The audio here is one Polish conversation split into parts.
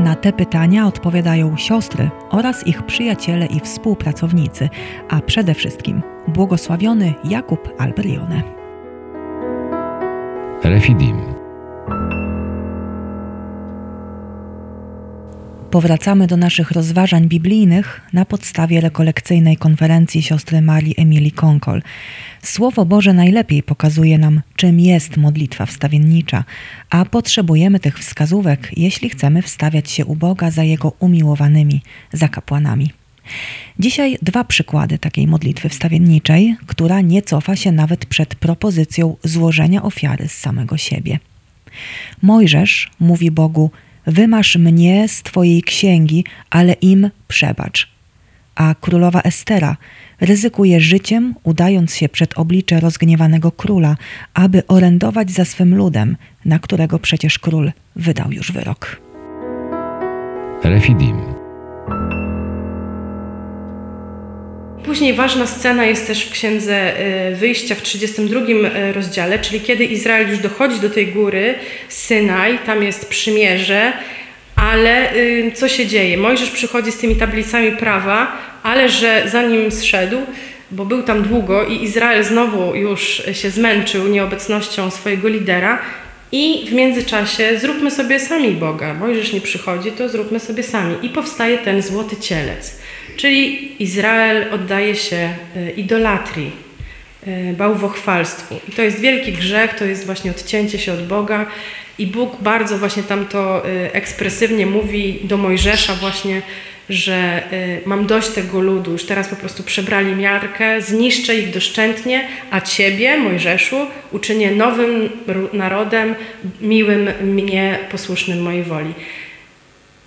Na te pytania odpowiadają siostry oraz ich przyjaciele i współpracownicy, a przede wszystkim błogosławiony Jakub Alberione. Refidim. Powracamy do naszych rozważań biblijnych na podstawie rekolekcyjnej konferencji siostry Marii Emilii Konkol. Słowo Boże najlepiej pokazuje nam, czym jest modlitwa wstawiennicza, a potrzebujemy tych wskazówek, jeśli chcemy wstawiać się u Boga za Jego umiłowanymi, za kapłanami. Dzisiaj dwa przykłady takiej modlitwy wstawienniczej, która nie cofa się nawet przed propozycją złożenia ofiary z samego siebie. Mojżesz mówi Bogu: Wymasz mnie z Twojej księgi, ale im przebacz. A królowa Estera ryzykuje życiem, udając się przed oblicze rozgniewanego króla, aby orędować za swym ludem, na którego przecież król wydał już wyrok. Refidim. Później ważna scena jest też w Księdze y, Wyjścia w 32 y, rozdziale, czyli kiedy Izrael już dochodzi do tej góry Synaj, tam jest przymierze, ale y, co się dzieje? Mojżesz przychodzi z tymi tablicami prawa, ale że zanim zszedł, bo był tam długo i Izrael znowu już się zmęczył nieobecnością swojego lidera i w międzyczasie zróbmy sobie sami Boga. Mojżesz nie przychodzi, to zróbmy sobie sami. I powstaje ten złoty cielec. Czyli Izrael oddaje się y, idolatrii, y, bałwochwalstwu. I to jest wielki grzech, to jest właśnie odcięcie się od Boga. I Bóg bardzo właśnie tam to y, ekspresywnie mówi do Mojżesza właśnie, że mam dość tego ludu, już teraz po prostu przebrali miarkę, zniszczę ich doszczętnie, a Ciebie, Mojżeszu, uczynię nowym narodem, miłym mnie, posłusznym mojej woli.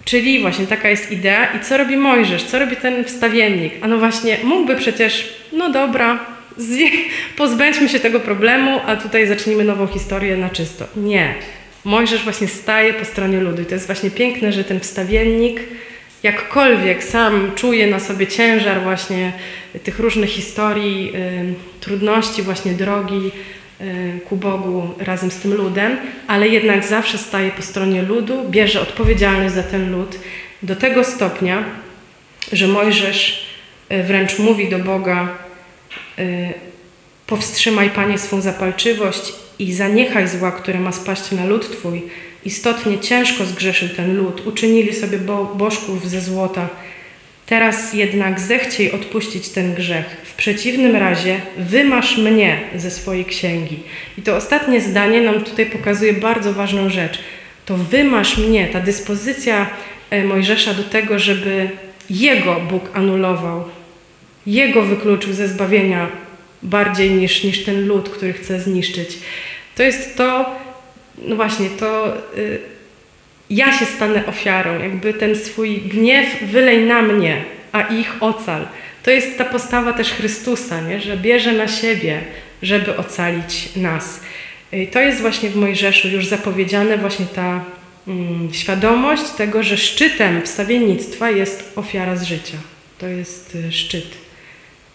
Czyli właśnie taka jest idea. I co robi Mojżesz? Co robi ten wstawiennik? A no właśnie, mógłby przecież, no dobra, pozbędźmy się tego problemu, a tutaj zacznijmy nową historię na czysto. Nie. Mojżesz właśnie staje po stronie ludu. I to jest właśnie piękne, że ten wstawiennik jakkolwiek sam czuje na sobie ciężar właśnie tych różnych historii, y, trudności właśnie drogi, ku Bogu razem z tym ludem, ale jednak zawsze staje po stronie ludu, bierze odpowiedzialność za ten lud do tego stopnia, że Mojżesz y, wręcz mówi do Boga: y, Powstrzymaj, Panie, swą zapalczywość i zaniechaj zła, które ma spaść na lud Twój. Istotnie ciężko zgrzeszył ten lud. Uczynili sobie bo bożków ze złota Teraz jednak zechciej odpuścić ten grzech. W przeciwnym razie wymasz mnie ze swojej księgi. I to ostatnie zdanie nam tutaj pokazuje bardzo ważną rzecz. To wymasz mnie, ta dyspozycja e, Mojżesza do tego, żeby jego Bóg anulował, jego wykluczył ze zbawienia bardziej niż, niż ten lud, który chce zniszczyć. To jest to, no właśnie, to. Yy, ja się stanę ofiarą, jakby ten swój gniew wylej na mnie, a ich ocal. To jest ta postawa też Chrystusa, nie? że bierze na siebie, żeby ocalić nas. I to jest właśnie w Mojżeszu już zapowiedziane, właśnie ta mm, świadomość tego, że szczytem wstawiennictwa jest ofiara z życia. To jest y, szczyt.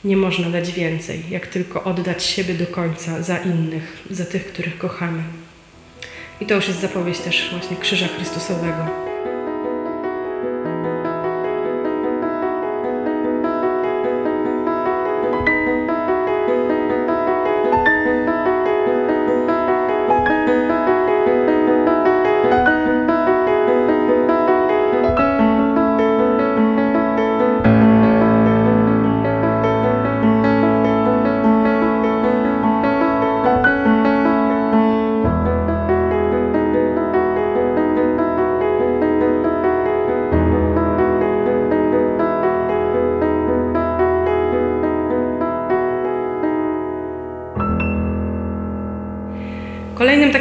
Nie można dać więcej, jak tylko oddać siebie do końca za innych, za tych, których kochamy. I to już jest zapowiedź też właśnie Krzyża Chrystusowego.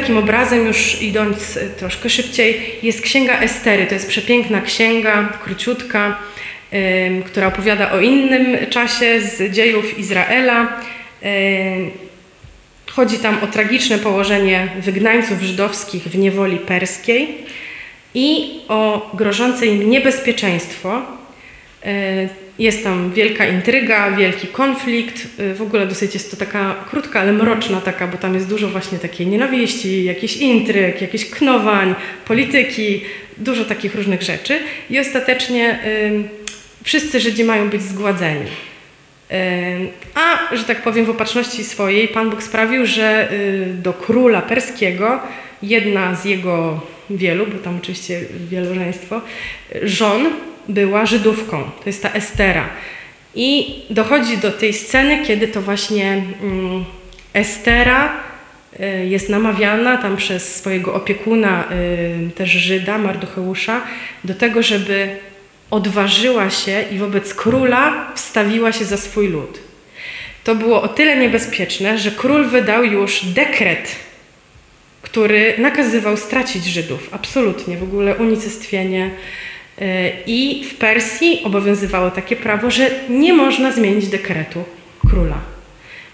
Takim obrazem, już idąc y, troszkę szybciej, jest księga Estery. To jest przepiękna księga, króciutka, która opowiada o innym czasie z dziejów Izraela. Chodzi tam o tragiczne położenie wygnańców żydowskich w niewoli perskiej i o grożące im niebezpieczeństwo. Y, jest tam wielka intryga, wielki konflikt. Y, W ogóle dosyć jest to taka krótka, ale mroczna taka, bo tam jest dużo właśnie takiej nienawiści, jakichś intryg, jakichś knowań, polityki, dużo takich różnych rzeczy. I ostatecznie wszyscy Żydzi mają być zgładzeni. A, że tak powiem, w opatrzności swojej Pan Bóg sprawił, że y, do króla perskiego jedna z jego wielu, bo tam oczywiście wielożeństwo, żon była Żydówką. To jest ta Estera. I dochodzi do tej sceny, kiedy to właśnie mm, Estera y, jest namawiana tam przez swojego opiekuna, y, też Żyda, Mardocheusza, do tego, żeby odważyła się i wobec króla wstawiła się za swój lud. To było o tyle niebezpieczne, że król wydał już dekret, który nakazywał stracić Żydów. Absolutnie, w ogóle unicestwienie. Y, I w Persji obowiązywało takie prawo, że nie można zmienić dekretu króla.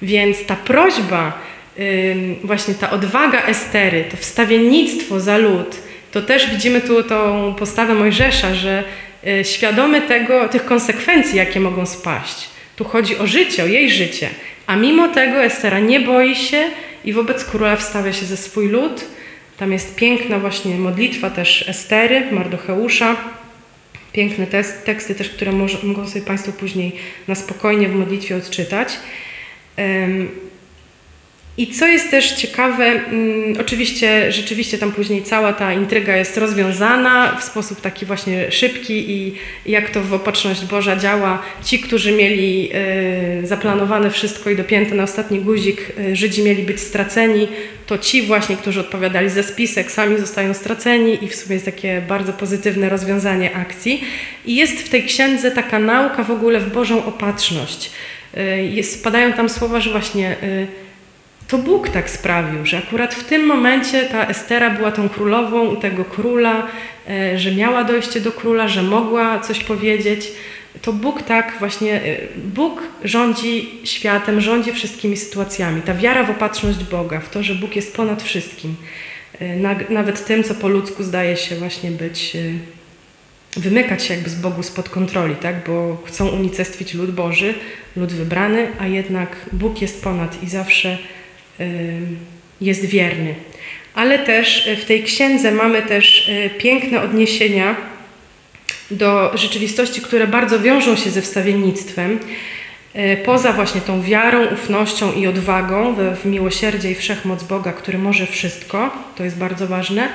Więc ta prośba, ym, właśnie ta odwaga Estery, to wstawiennictwo za lud, to też widzimy tu tą postawę Mojżesza, że y, świadomy tego, tych konsekwencji, jakie mogą spaść. Tu chodzi o życie, o jej życie. A mimo tego Estera nie boi się i wobec króla wstawia się ze swój lud. Tam jest piękna właśnie modlitwa też Estery, Mardocheusza. Piękne teksty też, które może, mogą sobie Państwo później na spokojnie w modlitwie odczytać. I co jest też ciekawe, mm, oczywiście, rzeczywiście tam później cała ta intryga jest rozwiązana w sposób taki właśnie szybki i jak to w opatrzność Boża działa. Ci, którzy mieli y, zaplanowane wszystko i dopięte na ostatni guzik, y, Żydzi mieli być straceni, to ci właśnie, którzy odpowiadali za spisek, sami zostają straceni i w sumie jest takie bardzo pozytywne rozwiązanie akcji. I jest w tej księdze taka nauka w ogóle w Bożą opatrzność. Y, Jest, tam słowa, że właśnie y, to Bóg tak sprawił, że akurat w tym momencie ta Estera była tą królową u tego króla, e, że miała dojście do króla, że mogła coś powiedzieć. To Bóg tak właśnie, e, Bóg rządzi światem, rządzi wszystkimi sytuacjami. Ta wiara w opatrzność Boga, w to, że Bóg jest ponad wszystkim, e, na- nawet tym, co po ludzku zdaje się właśnie być, wymykać się jakby z Bogu spod kontroli, tak? bo chcą unicestwić lud Boży, lud wybrany, a jednak Bóg jest ponad i zawsze jest wierny. Ale też y, w tej księdze mamy też y, piękne odniesienia do rzeczywistości, które bardzo wiążą się ze wstawiennictwem. Y, Poza właśnie tą wiarą, ufnością i odwagą w, miłosierdzie i wszechmoc Boga, który może wszystko, to jest bardzo ważne,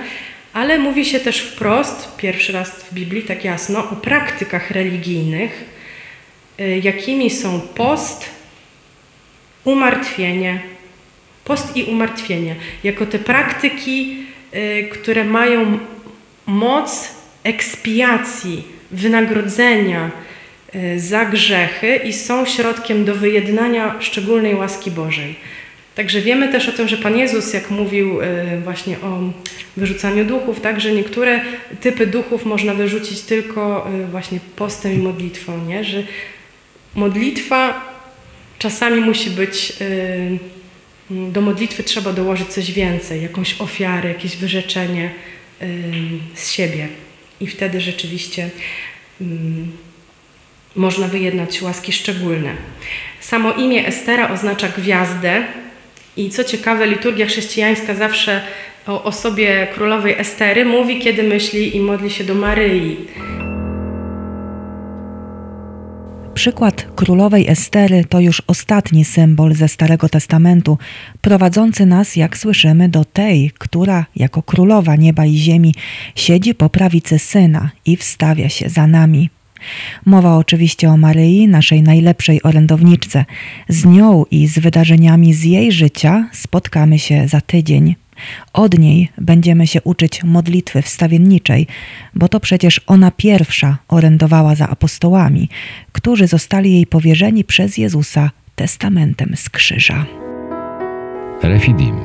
ale mówi się też wprost, pierwszy raz w Biblii tak jasno, o praktykach religijnych, y, jakimi są post, umartwienie, post i umartwienie, jako te praktyki, y, które mają moc ekspiacji, wynagrodzenia y, za grzechy i są środkiem do wyjednania szczególnej łaski Bożej. Także wiemy też o tym, że Pan Jezus, jak mówił y, właśnie o wyrzucaniu duchów, tak, że niektóre typy duchów można wyrzucić tylko właśnie postem i modlitwą, nie? że modlitwa czasami musi być do modlitwy trzeba dołożyć coś więcej, jakąś ofiarę, jakieś wyrzeczenie z siebie. I wtedy rzeczywiście można wyjednać łaski szczególne. Samo imię Estera oznacza gwiazdę. I co ciekawe, liturgia chrześcijańska zawsze o osobie królowej Estery mówi, kiedy myśli i modli się do Maryi. Przykład królowej Estery to już ostatni symbol ze Starego Testamentu, prowadzący nas, jak słyszymy, do tej, która jako królowa nieba i ziemi siedzi po prawicy syna i wstawia się za nami. Mowa oczywiście o Maryi, naszej najlepszej orędowniczce. Z nią i z wydarzeniami z jej życia spotkamy się za tydzień. Od niej będziemy się uczyć modlitwy wstawienniczej, bo to przecież ona pierwsza orędowała za apostołami, którzy zostali jej powierzeni przez Jezusa testamentem z krzyża. Refidim.